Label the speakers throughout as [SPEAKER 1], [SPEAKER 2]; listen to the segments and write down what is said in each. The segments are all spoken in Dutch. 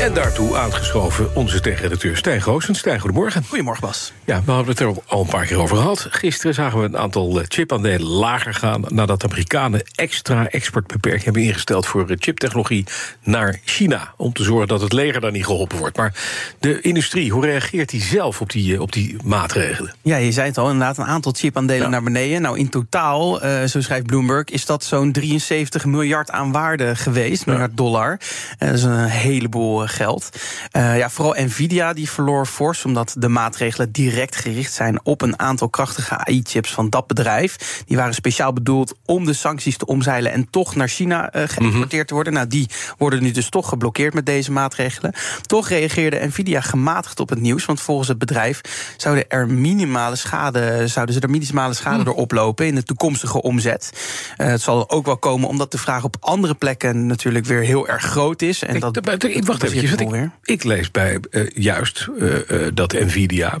[SPEAKER 1] En daartoe aangeschoven onze tech-redacteur Stijn Goosens. Stijn, goedemorgen.
[SPEAKER 2] Goedemorgen, Bas.
[SPEAKER 1] Ja, we hadden het er al een paar keer over gehad. Gisteren zagen we een aantal eh, chipaandelen lager gaan... nadat de Amerikanen extra exportbeperking hebben ingesteld... voor eh, chiptechnologie naar China. Om te zorgen dat het leger daar niet geholpen wordt. Maar de industrie, hoe reageert die zelf op die, eh, op die maatregelen?
[SPEAKER 2] Ja, je zei het al, inderdaad, een aantal chipaandelen
[SPEAKER 1] Ja.
[SPEAKER 2] naar beneden. Nou, in totaal, uh, zo schrijft Bloomberg, is dat zo'n 73 miljard aan waarde geweest. Miljard dollar. Uh, dat is een heleboel uh, geld. Uh, ja, vooral Nvidia die verloor fors, omdat de maatregelen direct gericht zijn op een aantal krachtige AI-chips van dat bedrijf. Die waren speciaal bedoeld om de sancties te omzeilen en toch naar China uh, geëxporteerd mm -hmm. te worden. Nou, die worden nu dus toch geblokkeerd met deze maatregelen. Toch reageerde Nvidia gematigd op het nieuws, want volgens het bedrijf zouden er minimale schade, zouden ze er minimale schade mm. door oplopen in de toekomstige omzet. Uh, het zal ook wel komen omdat de vraag op andere plekken natuurlijk weer heel erg groot is. En
[SPEAKER 1] ik,
[SPEAKER 2] dat,
[SPEAKER 1] ik, wacht even, ik, ik, lees bij uh, juist uh, dat Nvidia 25%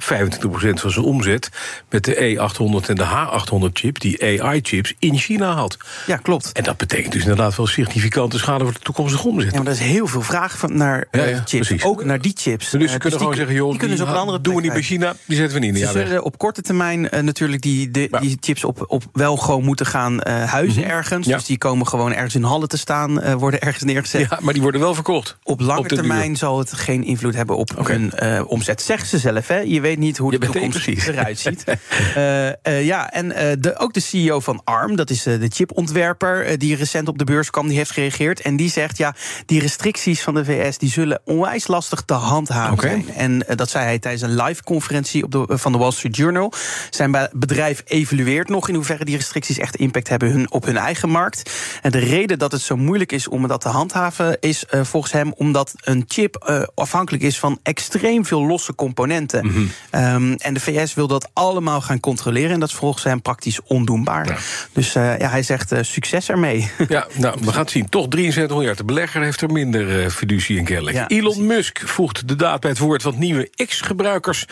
[SPEAKER 1] van zijn omzet met de E800 en de H800 chip, die AI-chips, in China had.
[SPEAKER 2] Ja, klopt.
[SPEAKER 1] En dat betekent dus inderdaad wel significante schade voor de toekomstige omzet.
[SPEAKER 2] Ja, maar er is heel veel vraag van naar ja, ja, chips, precies. ook naar die chips.
[SPEAKER 1] Dus ze kunnen dus gewoon zeggen, joh,
[SPEAKER 2] die, kunnen ze op een andere
[SPEAKER 1] doen we niet bij China, die zetten we niet in.
[SPEAKER 2] Ze zullen op korte termijn uh, natuurlijk die, de, ja. die chips op, op wel gewoon moeten gaan uh, huizen mm -hmm. ergens. Dus die komen gewoon ergens in hallen te staan, uh, worden ergens neergezet.
[SPEAKER 1] Ja, maar die worden wel verkocht.
[SPEAKER 2] Op lange op termijn duur. zal het geen invloed hebben op okay. hun uh, omzet. Zeggen ze zelf, hè? Je weet niet hoe de toekomst eruit ziet. uh, ja, en de, ook de CEO van ARM, dat is de chipontwerper... die recent op de beurs kwam, die heeft gereageerd. En die zegt, ja, die restricties van de VS... die zullen onwijs lastig te handhaven okay. zijn. En dat zei hij tijdens een live-conferentie van de Wall Street Journal. Zijn bedrijf evalueert nog in hoeverre die restricties echt impact hebben hun, op hun eigen markt. En de reden dat het zo moeilijk is om dat te handhaven... is volgens hem omdat een chip uh, afhankelijk is van extreem veel losse componenten. Mm -hmm. um, en de VS wil dat allemaal gaan controleren. En dat is volgens hem praktisch ondoenbaar. Ja. Dus uh, ja, hij zegt succes ermee.
[SPEAKER 1] Ja, nou, we gaan het zien. Toch 73 miljard. De belegger heeft er minder fiducie in kennelijk. Ja. Elon Musk voegt de daad bij het woord. Want nieuwe X-gebruikers...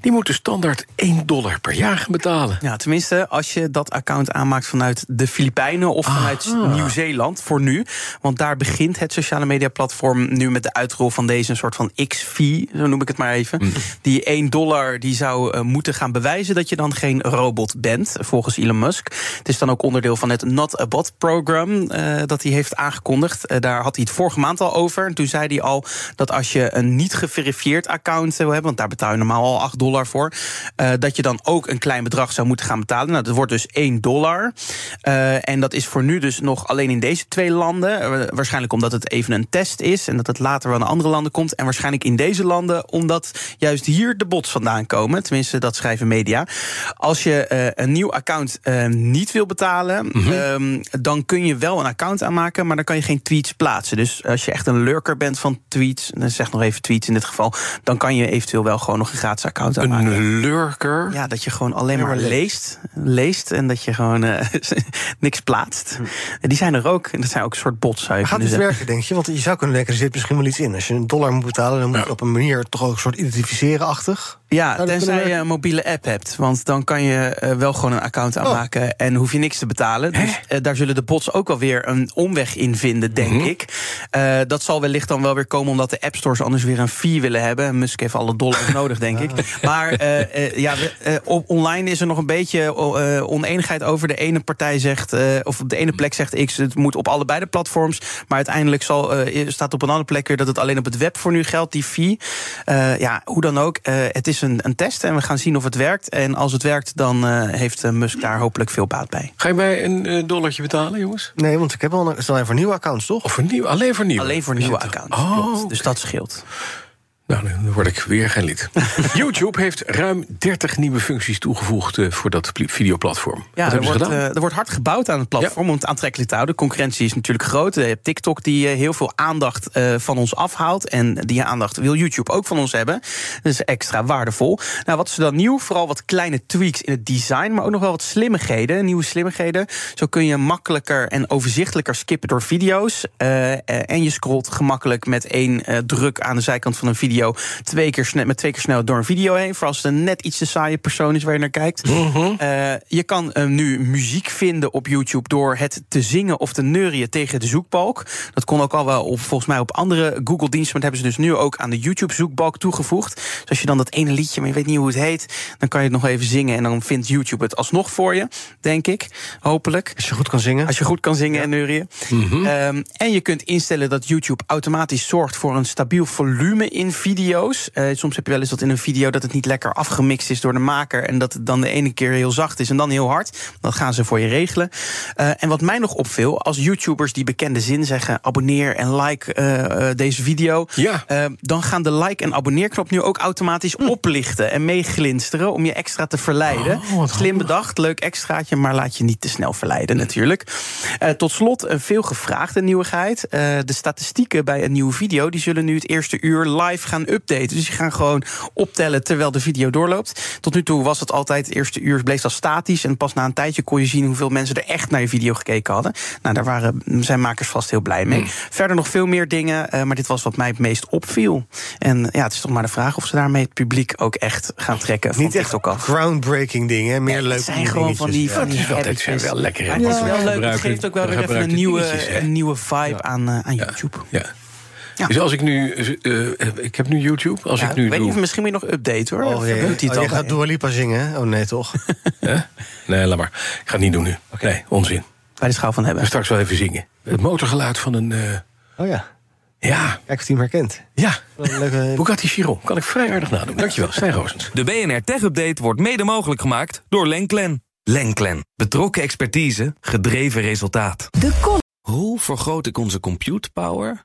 [SPEAKER 1] die moeten standaard 1 dollar per jaar gaan betalen.
[SPEAKER 2] Ja, tenminste, als je dat account aanmaakt vanuit de Filipijnen... of vanuit. Nieuw-Zeeland, voor nu. Want daar begint het sociale media platform nu met de uitrol van deze een soort van X-fee, zo noem ik het maar even. Mm. Die 1 dollar die zou uh, moeten gaan bewijzen dat je dan geen robot bent, volgens Elon Musk. Het is dan ook onderdeel van het Not a Bot program uh, dat hij heeft aangekondigd. Uh, daar had hij het vorige maand al over. En toen zei hij al dat als je een niet geverifieerd account wil hebben, want daar betaal je normaal al 8 dollar voor, dat je dan ook een klein bedrag zou moeten gaan betalen. Nou, dat wordt dus 1 dollar. en dat is voor nu dus nog alleen in deze twee landen. waarschijnlijk omdat het even een test is en dat het later wel naar andere landen komt. En waarschijnlijk in deze landen omdat juist hier de bots vandaan komen. Tenminste, dat schrijven media. Als je uh, een nieuw account uh, niet wil betalen, mm -hmm. um, dan kun je wel een account aanmaken, maar dan kan je geen tweets plaatsen. Dus als je echt een lurker bent van tweets, dan zeg nog even tweets in dit geval, dan kan je eventueel wel gewoon nog een gratis account aanmaken.
[SPEAKER 1] Een lurker?
[SPEAKER 2] Ja, dat je gewoon alleen maar leest, leest en dat je gewoon uh, niks plaatst.
[SPEAKER 1] Hm.
[SPEAKER 2] Die zijn er ook. En dat zijn ook een soort bots.
[SPEAKER 3] Gaat het werken, denk je? Want je zou kunnen denken, er zit misschien wel iets in. Als je een dollar moet betalen, dan moet je ja. op een manier toch ook een soort identificeren-achtig.
[SPEAKER 2] Ja, nou, tenzij je een mobiele app hebt. Want dan kan je uh, wel gewoon een account aanmaken oh. en hoef je niks te betalen. Hè? Dus uh, daar zullen de bots ook wel weer een omweg in vinden, denk mm -hmm. ik. Uh, dat zal wellicht dan wel weer komen omdat de app stores anders weer een fee willen hebben. Musk heeft alle dollars nodig, denk ik. Maar ja, online is er nog een beetje oneenigheid over. De ene partij zegt, of op de ene plek zegt X, het moet op allebei de platforms. Maar uiteindelijk zal, staat op een andere plek weer dat het alleen op het web voor nu geldt, die fee. ja, hoe dan ook, het is een, een, test en we gaan zien of het werkt. En als het werkt, dan uh, heeft uh, Musk daar hopelijk veel baat bij.
[SPEAKER 1] Ga je mij een uh, dollartje betalen, jongens?
[SPEAKER 3] Nee, want ik heb al een, het is alleen voor nieuwe accounts, toch?
[SPEAKER 1] Of voor nieuw, alleen voor nieuwe?
[SPEAKER 2] Alleen voor nieuwe accounts, oh, okay. Dus dat scheelt.
[SPEAKER 1] Nou, dan word ik weer geen lid. YouTube heeft ruim 30 nieuwe functies toegevoegd uh, voor dat videoplatform.
[SPEAKER 2] Ja,
[SPEAKER 1] Wat
[SPEAKER 2] er
[SPEAKER 1] hebben ze
[SPEAKER 2] wordt,
[SPEAKER 1] gedaan?
[SPEAKER 2] uh, er wordt hard gebouwd aan het platform ja. om het aantrekkelijk te houden. Concurrentie is natuurlijk groot. Je hebt TikTok die uh, heel veel aandacht van ons afhaalt. En die aandacht wil YouTube ook van ons hebben. Dat is extra waardevol. Nou, wat is er dan nieuw? Vooral wat kleine tweaks in het design, maar ook nog wel wat slimmigheden. Nieuwe slimmigheden. Zo kun je makkelijker en overzichtelijker skippen door video's. en je scrolt gemakkelijk met één druk aan de zijkant van een video twee keer snel, met twee keer snel door een video heen. Voor als het een net iets te saaie persoon is waar je naar kijkt.
[SPEAKER 1] Mhm.
[SPEAKER 2] Uh, je kan uh, nu muziek vinden op YouTube door het te zingen of te neurien tegen de zoekbalk. Dat kon ook al wel op, volgens mij op andere Google-diensten. Maar dat hebben ze dus nu ook aan de YouTube-zoekbalk toegevoegd. Dus als je dan dat ene liedje, maar je weet niet hoe het heet, dan kan je het nog even zingen. En dan vindt YouTube het alsnog voor je, denk ik. Hopelijk.
[SPEAKER 3] Als je goed kan zingen.
[SPEAKER 2] Als je goed kan zingen ja. en neurien.
[SPEAKER 1] Mhm.
[SPEAKER 2] Um, en je kunt instellen dat YouTube automatisch zorgt voor een stabiel volume in video's. Uh, soms heb je wel eens dat in een video dat het niet lekker afgemixt is door de maker. En dat het dan de ene keer heel zacht is en dan heel hard. Dat gaan ze voor je regelen. Uh, en wat mij nog opviel, als YouTubers die bekende zin zeggen: abonneer en like uh, deze video.
[SPEAKER 1] Ja.
[SPEAKER 2] dan gaan de like- en abonneerknop nu ook automatisch hm. oplichten en meeglinsteren om je extra te verleiden.
[SPEAKER 1] Oh,
[SPEAKER 2] Slim bedacht, leuk extraatje, maar laat je niet te snel verleiden natuurlijk. tot slot een veel gevraagde nieuwigheid. de statistieken bij een nieuwe video die zullen nu het eerste uur live gaan updaten. Dus die gaan gewoon optellen terwijl de video doorloopt. Tot nu toe was het altijd, het eerste uur bleef dat statisch. En pas na een tijdje kon je zien hoeveel mensen er echt naar je video gekeken hadden. Nou, daar waren zijn makers vast heel blij mee.
[SPEAKER 1] Hmm.
[SPEAKER 2] Verder nog veel meer dingen, uh, maar dit was wat mij het meest opviel. En ja, het is toch maar de vraag of ze daarmee het publiek ook echt gaan trekken. Van
[SPEAKER 3] Niet echt
[SPEAKER 2] TikTok af.
[SPEAKER 3] groundbreaking dingen, meer
[SPEAKER 2] Ja,
[SPEAKER 3] leuke
[SPEAKER 2] het zijn gewoon van die, van die
[SPEAKER 1] Ja, dat zijn wel lekker.
[SPEAKER 2] Ja, het is wel leuk. Het geeft ook wel weer even een nieuwe, een nieuwe vibe aan, uh, aan YouTube.
[SPEAKER 1] Ja.
[SPEAKER 2] Ja.
[SPEAKER 1] Dus als ik nu, uh, ik heb nu YouTube. Als
[SPEAKER 2] Ja,
[SPEAKER 1] ik nu
[SPEAKER 2] weet
[SPEAKER 1] doe,
[SPEAKER 2] niet, misschien moet je nog update hoor.
[SPEAKER 3] Oh, jee.
[SPEAKER 2] doet hij het
[SPEAKER 3] oh, je gaat Dua Lipa zingen, hè? Oh nee, toch?
[SPEAKER 1] Hè? nee, laat maar. Ik ga het niet doen nu. Nee, onzin.
[SPEAKER 2] Bij de schaal van hebben.
[SPEAKER 1] We straks wel even zingen. Het motorgeluid van een, uh,
[SPEAKER 3] Oh ja,
[SPEAKER 1] ja,
[SPEAKER 3] kijk of hij hem herkent.
[SPEAKER 1] ja.
[SPEAKER 3] Leuke...
[SPEAKER 1] Bugatti Chiron. Kan ik vrij aardig nadoen. Dankjewel, Stijn Roosens.
[SPEAKER 4] De BNR Tech Update wordt mede mogelijk gemaakt door Lenklen. Lenklen. Betrokken expertise, gedreven resultaat.
[SPEAKER 5] De
[SPEAKER 4] Hoe vergroot ik onze compute power